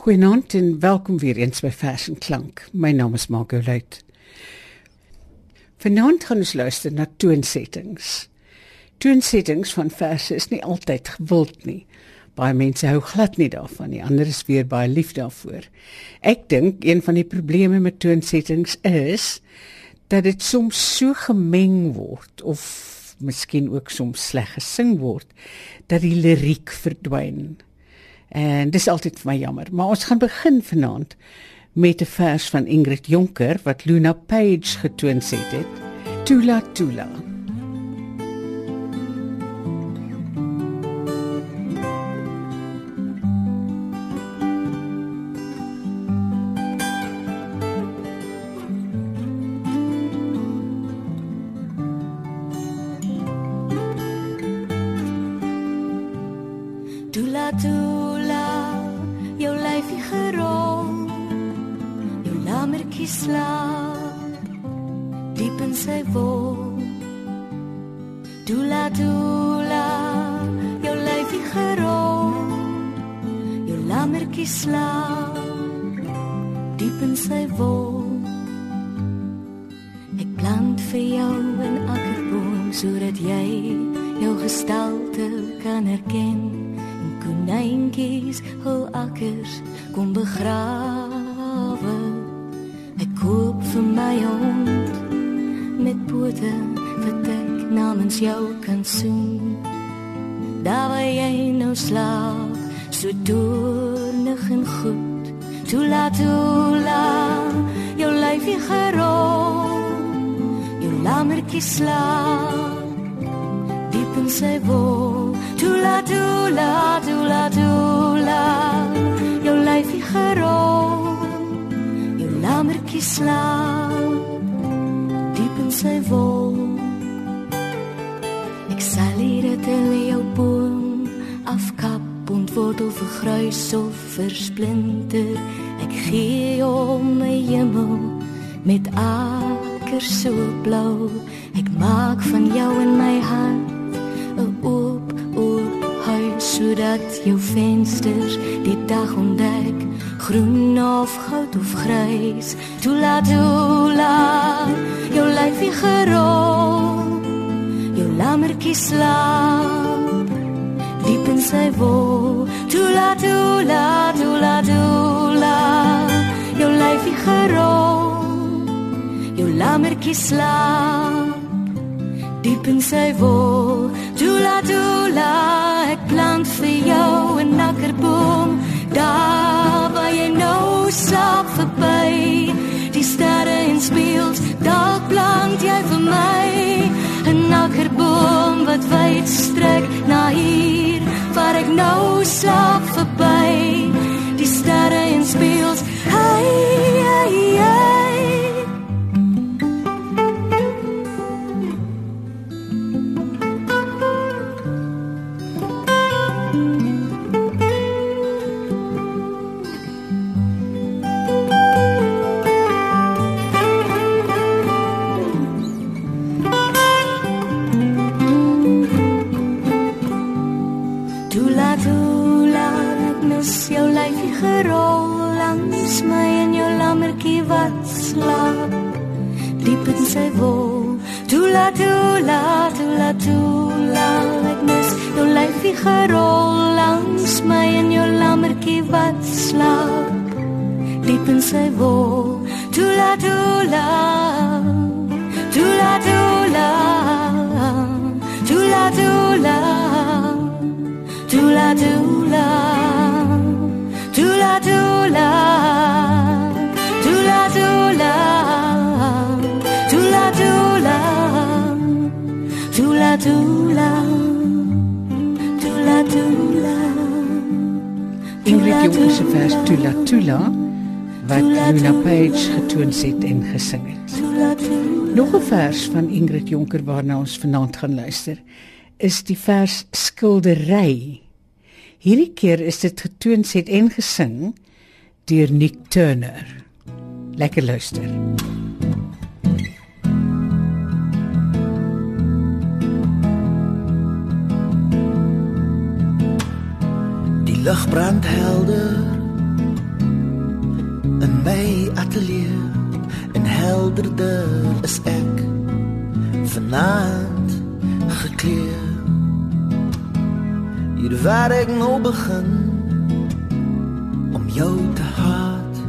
Goeienaand en welkom weer eens by Vers en Klank. My naam is Margot Luit. Vanaand gaan ons luister na toonsettings. Toonsettings van verse is nie altyd gewild nie. Baie mense hou glad nie daarvan nie. Ander is weer baie lief daarvoor. Ek dink een van die probleme met toonsettings is dat dit soms so gemeng word of miskien ook soms sleg gesing word dat die liriek verdwyn. En dis altyd vir my jammer, maar ons gaan begin vanaand met 'n vers van Ingrid Jonker wat Luna Page getoon het. Tula Tula. Tula slaap so doornig en goed. Tula tula jou lyfie gerol jou lammertjie slaap diep in sy wol. Tula tula tula tula Jou lyfie gerol Jou lammertjie slaap Diep in sy wol. Ek sal hier tel jou boom en wortel vergruis of versplinter. Ek gee om my hemel met akker so blou Ek maak van jou in my hart 'n oop oop huis sodat jou vensters die dag ontdek. Groen of goud of grys tula tula jou lyfie gerol jou lammertjie slaap sy wol tula tula tula tula jou lyfie gerol jou lammertjie slaap diep in sy wol tula tula ek plant vir jou 'n nakkerboom daar waar jy nou slaap verby die sterre en speels dalk plant jy vir my. 'n nakkerboom wat wyd strek na hier waar ek nou slaap verby. Die sterre en speels. Hey hey hey Ingrid Jonker se vers Tula Tula wat Luna Page getoon het en gesing het. Nog 'n vers van Ingrid Jonker waarna ons vanaand gaan luister, is die vers Skildery. Hierdie keer is dit getoon het en gesing deur Nick Turner. Lekker luister. Die lig brand helder my ateljee en helderder is ek vanaand gekleed. Hier waar ek nou begin om jou te haat.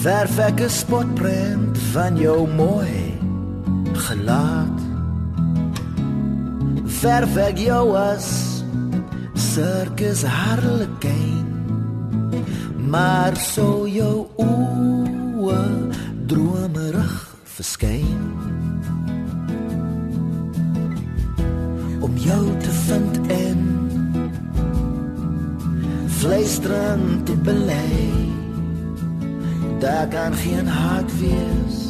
Verf ek 'n spotprent van jou mooi gelaat. Verf ek jou as circus harlekin. Maar so jou oë dromerig verskyn. Om jou te vind en fluisterend te belei. Daar kan geen hart wees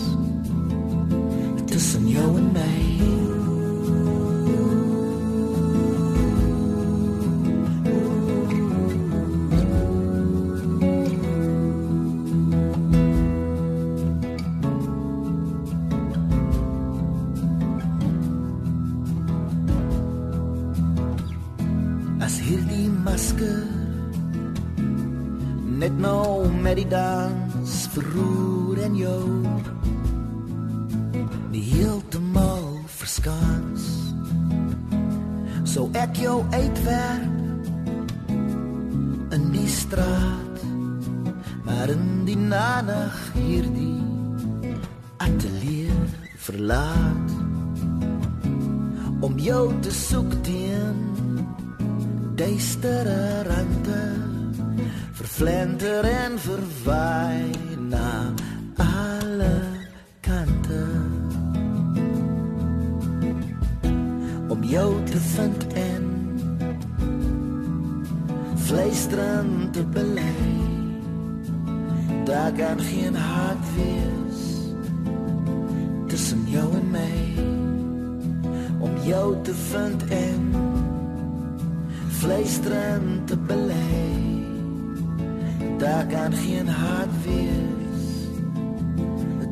tussen jou en my. Nou met die dans verroer en jou. Nie heeltemal verskans. So ek jou uitwerp in die straat maar in die nag hierdie atelier verlaat. Om jou te soek teen duistere rande vervlenter en verwaai na alle kante om jou te vind en fluisterend te belei daar kan geen haat wees tussen jou en my. Om jou te vind en fluisterend te belei daar kan geen haat wees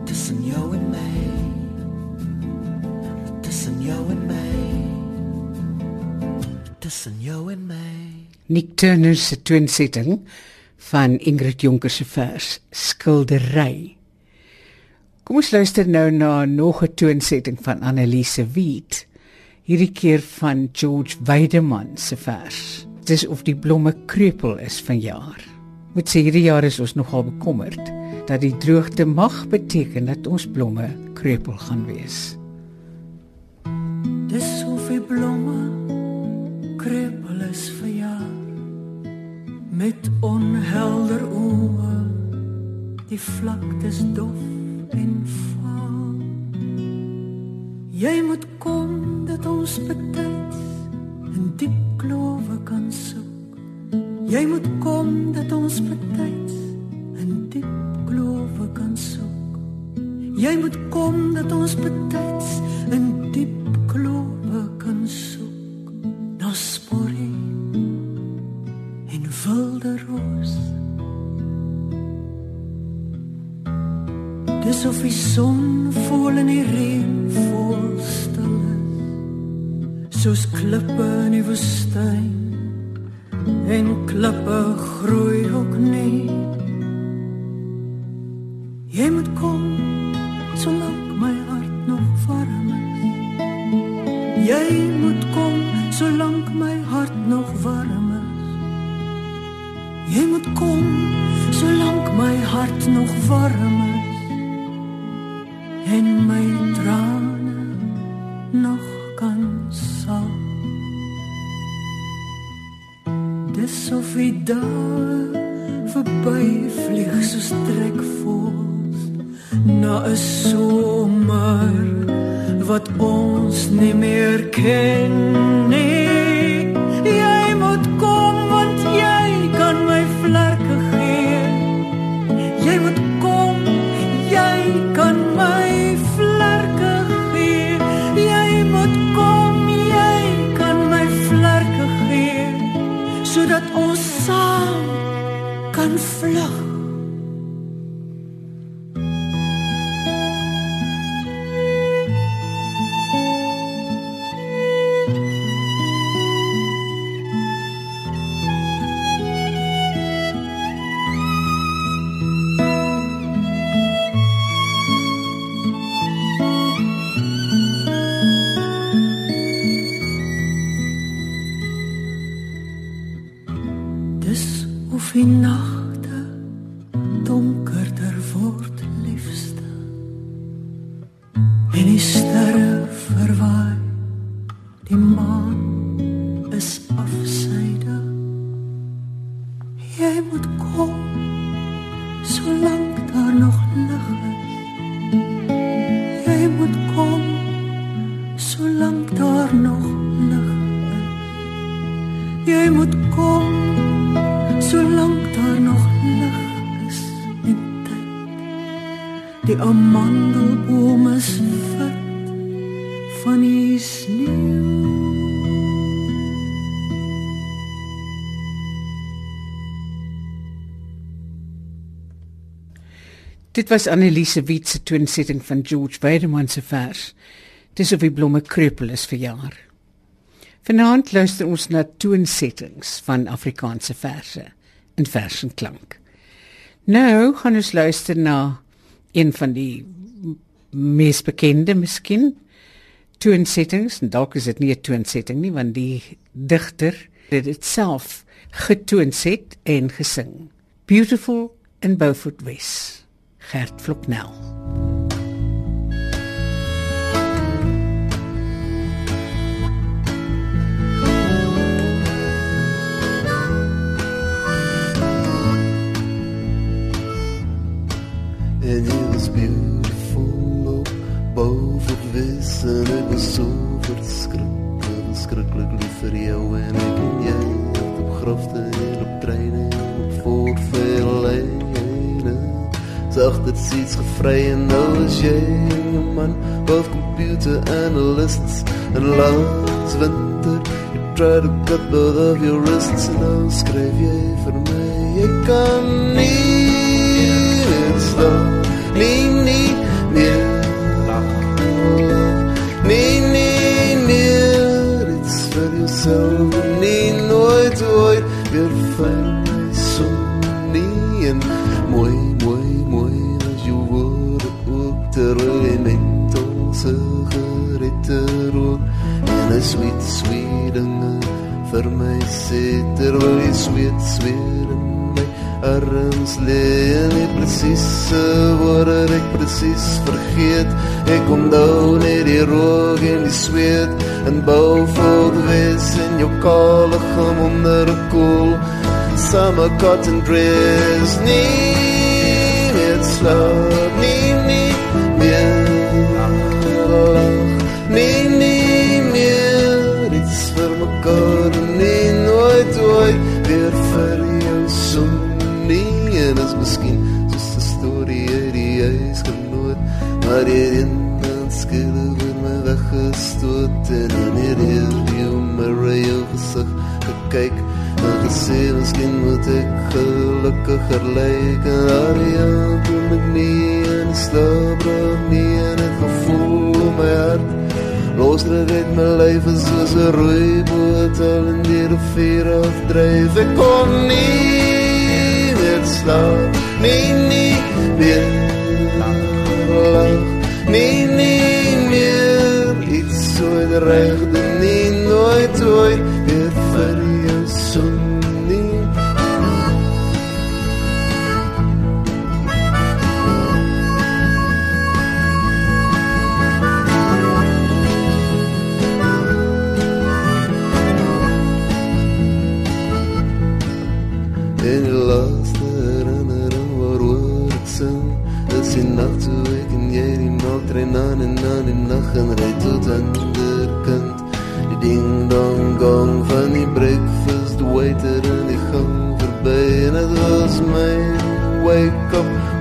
tussen jou en my tussen jou en my tussen jou en my Nick Turner se twinsetting van Ingrid Jonker se vers Skildery. Kom ons luister nou na nog 'n twinsetting van Annelise Wit. Hierdie keer van George Weideman se vers. Dis of die blomme krepel is vanjaar. Moet sê hierdie jaar is ons nogal bekommerd dat die droogte mag beteken dat ons blomme krepel gaan wees. Dis of die blomme krepel is vir jaar met onhelder oë die vlaktes dof en vaal. Jy moet kom dat ons betyds in diep klowe kan soek jy moet kom dat ons betyds in diep klowe kan soek. Jy moet kom dat ons betyds in diep klowe kan soek. Na sporie en wilde roos. Dis of die son vol in die reën vol stil is soos klippe in die woestyn en klippe groei ook nie. Jy moet kom solank my hart nog warm is. Jy moet kom solank my hart nog warm is. Jy moet kom solank my hart nog warm is dag verby vlieg soos trekvoels na 'n somer wat ons nie meer ken was Annelise Wit se toonsetting van George Weideman se vers. Dis of die blomme kreupel is vir jaar. Vanaand luister ons na toonsettings van Afrikaanse verse in vers en klank. Nou gaan ons luister na een van die mees bekende miskien toonsettings en dalk is dit nie 'n toonsetting nie want die digter het dit self getoonset en gesing. Beautiful in Beaufort West. Gert Floknel. And it was beautiful op Beaufort West En ek was so verskrikkelijk, verskrikkelijk lief vir jou En ek en jy het op grafte en op treine En op voortverlijne Zacht het iets gevry en nou is jy jou man Both computer analysts. En laas winter You try to cut both of your wrists. En nou skryf jy vir my Jy kan nie Vir my sê Terwyl jy sweet, sweet in my arms lê. En die precieze woorde ek precies vergeet Ek onthou net die rook en die zweet En Beaufort West en jou kale gem onder koel. Summer cotton dress Nie meer slaap, En gesê, miskien moet ek gelukkiger lyk. En daar ja, kom ek nie die slaap raak nie. En het gevoel om my hart Losdruk uit my lyf is soos een roeiboot Al in die rivier afdrijf Ek kon nie meer slaap nie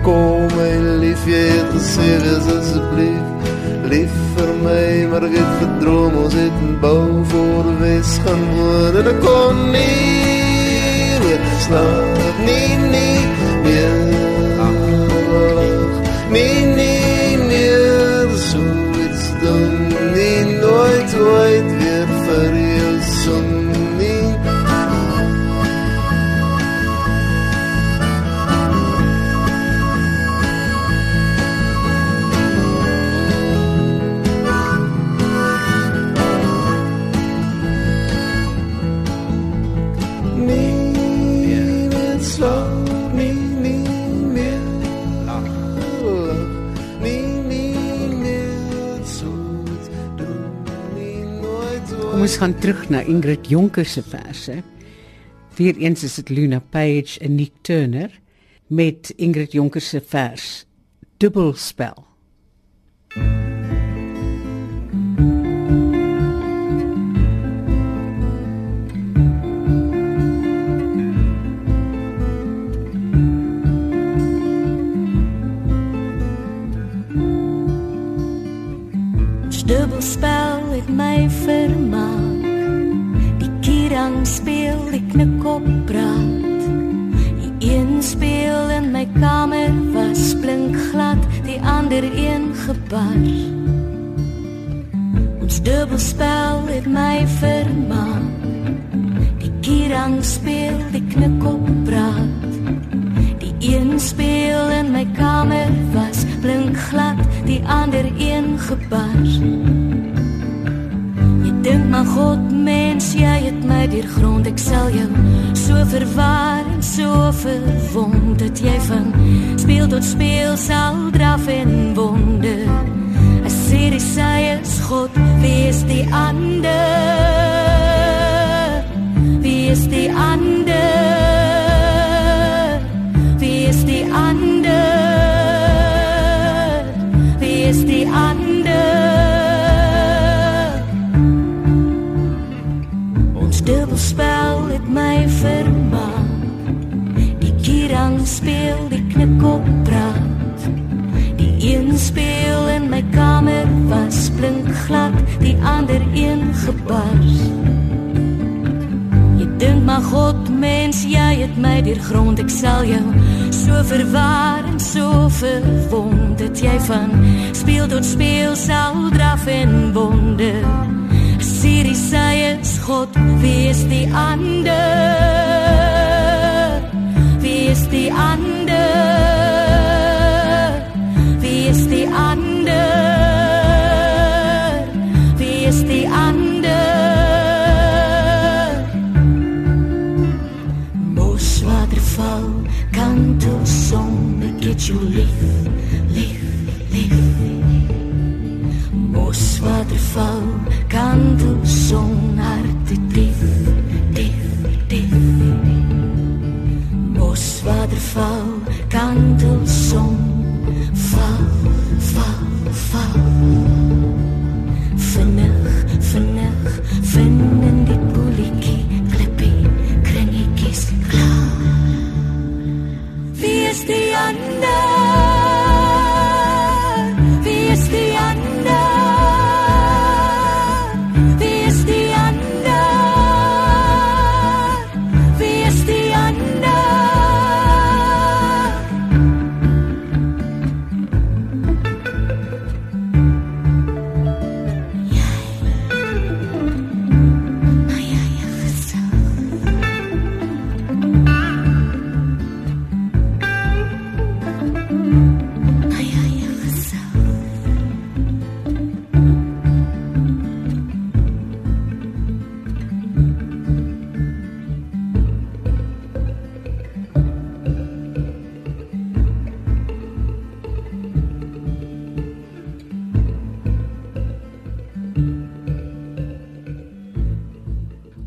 call my lief Jy het gesê wees asjeblief lief vir my Maar ek het gedroom ons het in bouw voor wees gaan woon. En ek kon nie meer slaap Nee, Kom ons gaan terug na Ingrid Jonker se verse. Weereens is dit Luna Page en Nick Turner met Ingrid Jonker se vers Dubbelspel. Vermaak. Die kirang speel, die knikkop praat. Die een speel in my kamer was blink glad, die ander een gebar. Ons dubbelspel het my vermaak. Die kirang speel, die knikkop praat. Die een speel in my kamer was blink glad, die ander een gebars. Dink maar God mens, jy het my deur grond, ek sal jou so verwar en so verwond dat jy van speel tot speel sal draf en wonder. As sê die sy is God, wie is die ander? Wie is die ander? Wie is die ander? Speel, die knikkop praat. Die een speel in my kamer was blink glad, die ander een gebars. Jy dink maar God mens, jy het my deur grond, ek sal jou so verwar en so verwond dat jy van speel tot speel sal draf en wonder. Siri sê is God, wie is die ander? Die ander? Wie is die ander?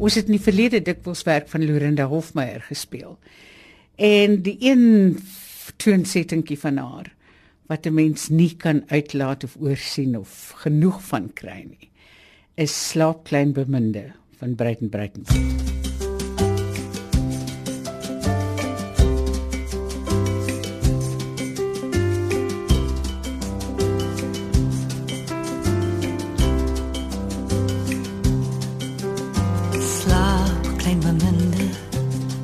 Ons het in die verlede dikwels werk van Lorinda Hofmeyer gespeel. En die een toonsettingkie van haar wat 'n mens nie kan uitlaat of oorsien of genoeg van kry nie, is Slaap klein beminde van Breiten Breiten. Klein beminde,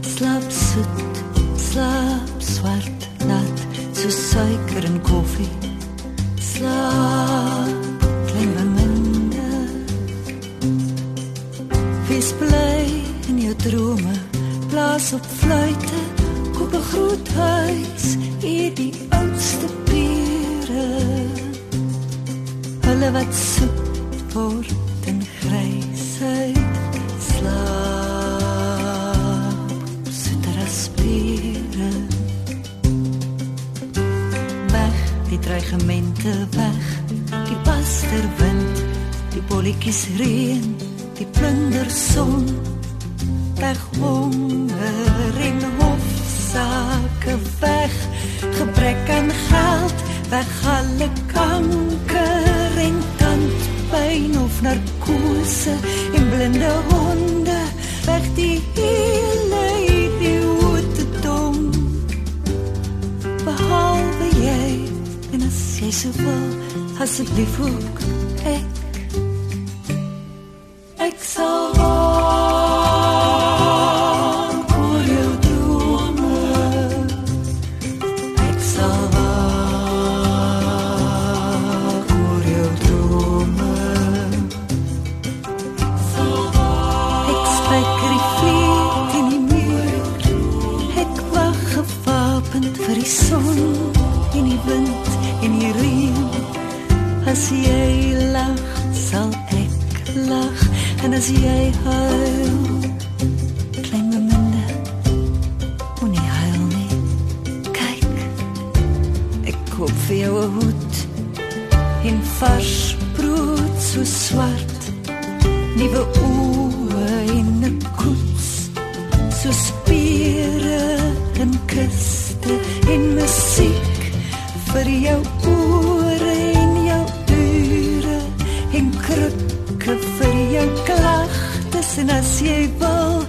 slaap soet, slaap swart, nat, so suiker en koffie. Weg alle kanker en tandpyn of narkose en blinde honde weg die hele idiote dom. Behalwe jy en as jy so wil asseblief ook lag en as jy huil, klein beminde, moenie huil nie. Kyk, ek koop vir jou 'n hoed en vars brood so swart, nuwe oë en 'n koets, so spiere en kuste en musiek vir jou as jy wil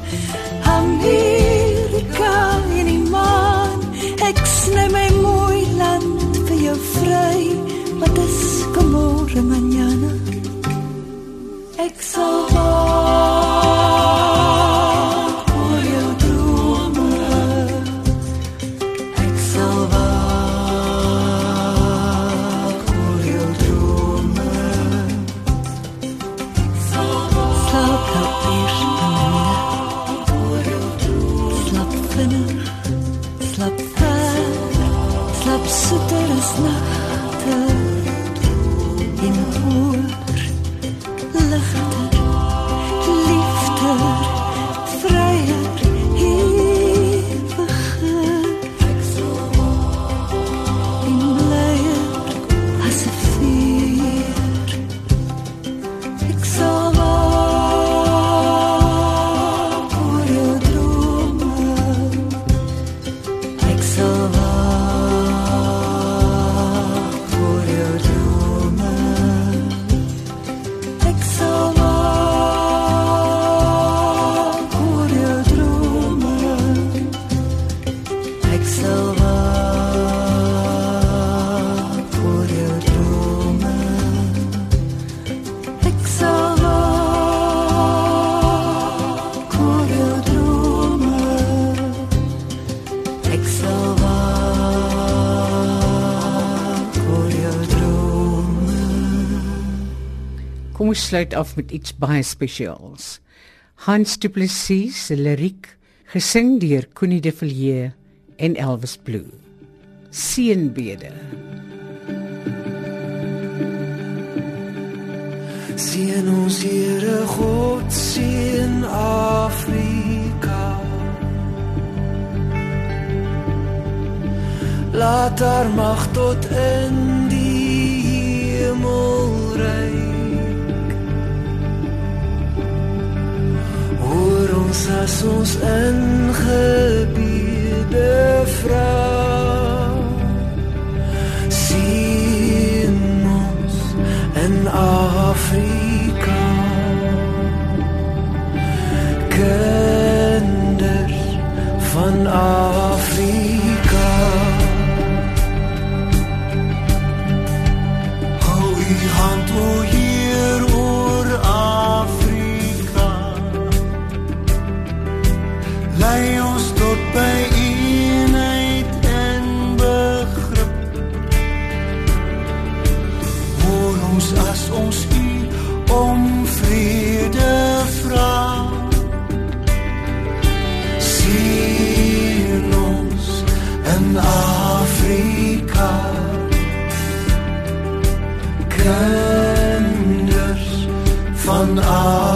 Amerika in die maan. Ek sny my mooi land vir jou vry. Wat is komore manjana Kom ons sluit af met iets baie spesiaals. Hans Du Plessis se liriek, gesing deur Connie de Villiers en Elvis Blue. Seënbede. Sien ons Here God sien Afrika. Laat haar mag tot in die hemel reik. Ons as ons in gebede vra. Sien ons in Afrika. Kinders van Afrika. Ons as ons u om vrede vra. Sien ons in Afrika. Kinders van Afrika.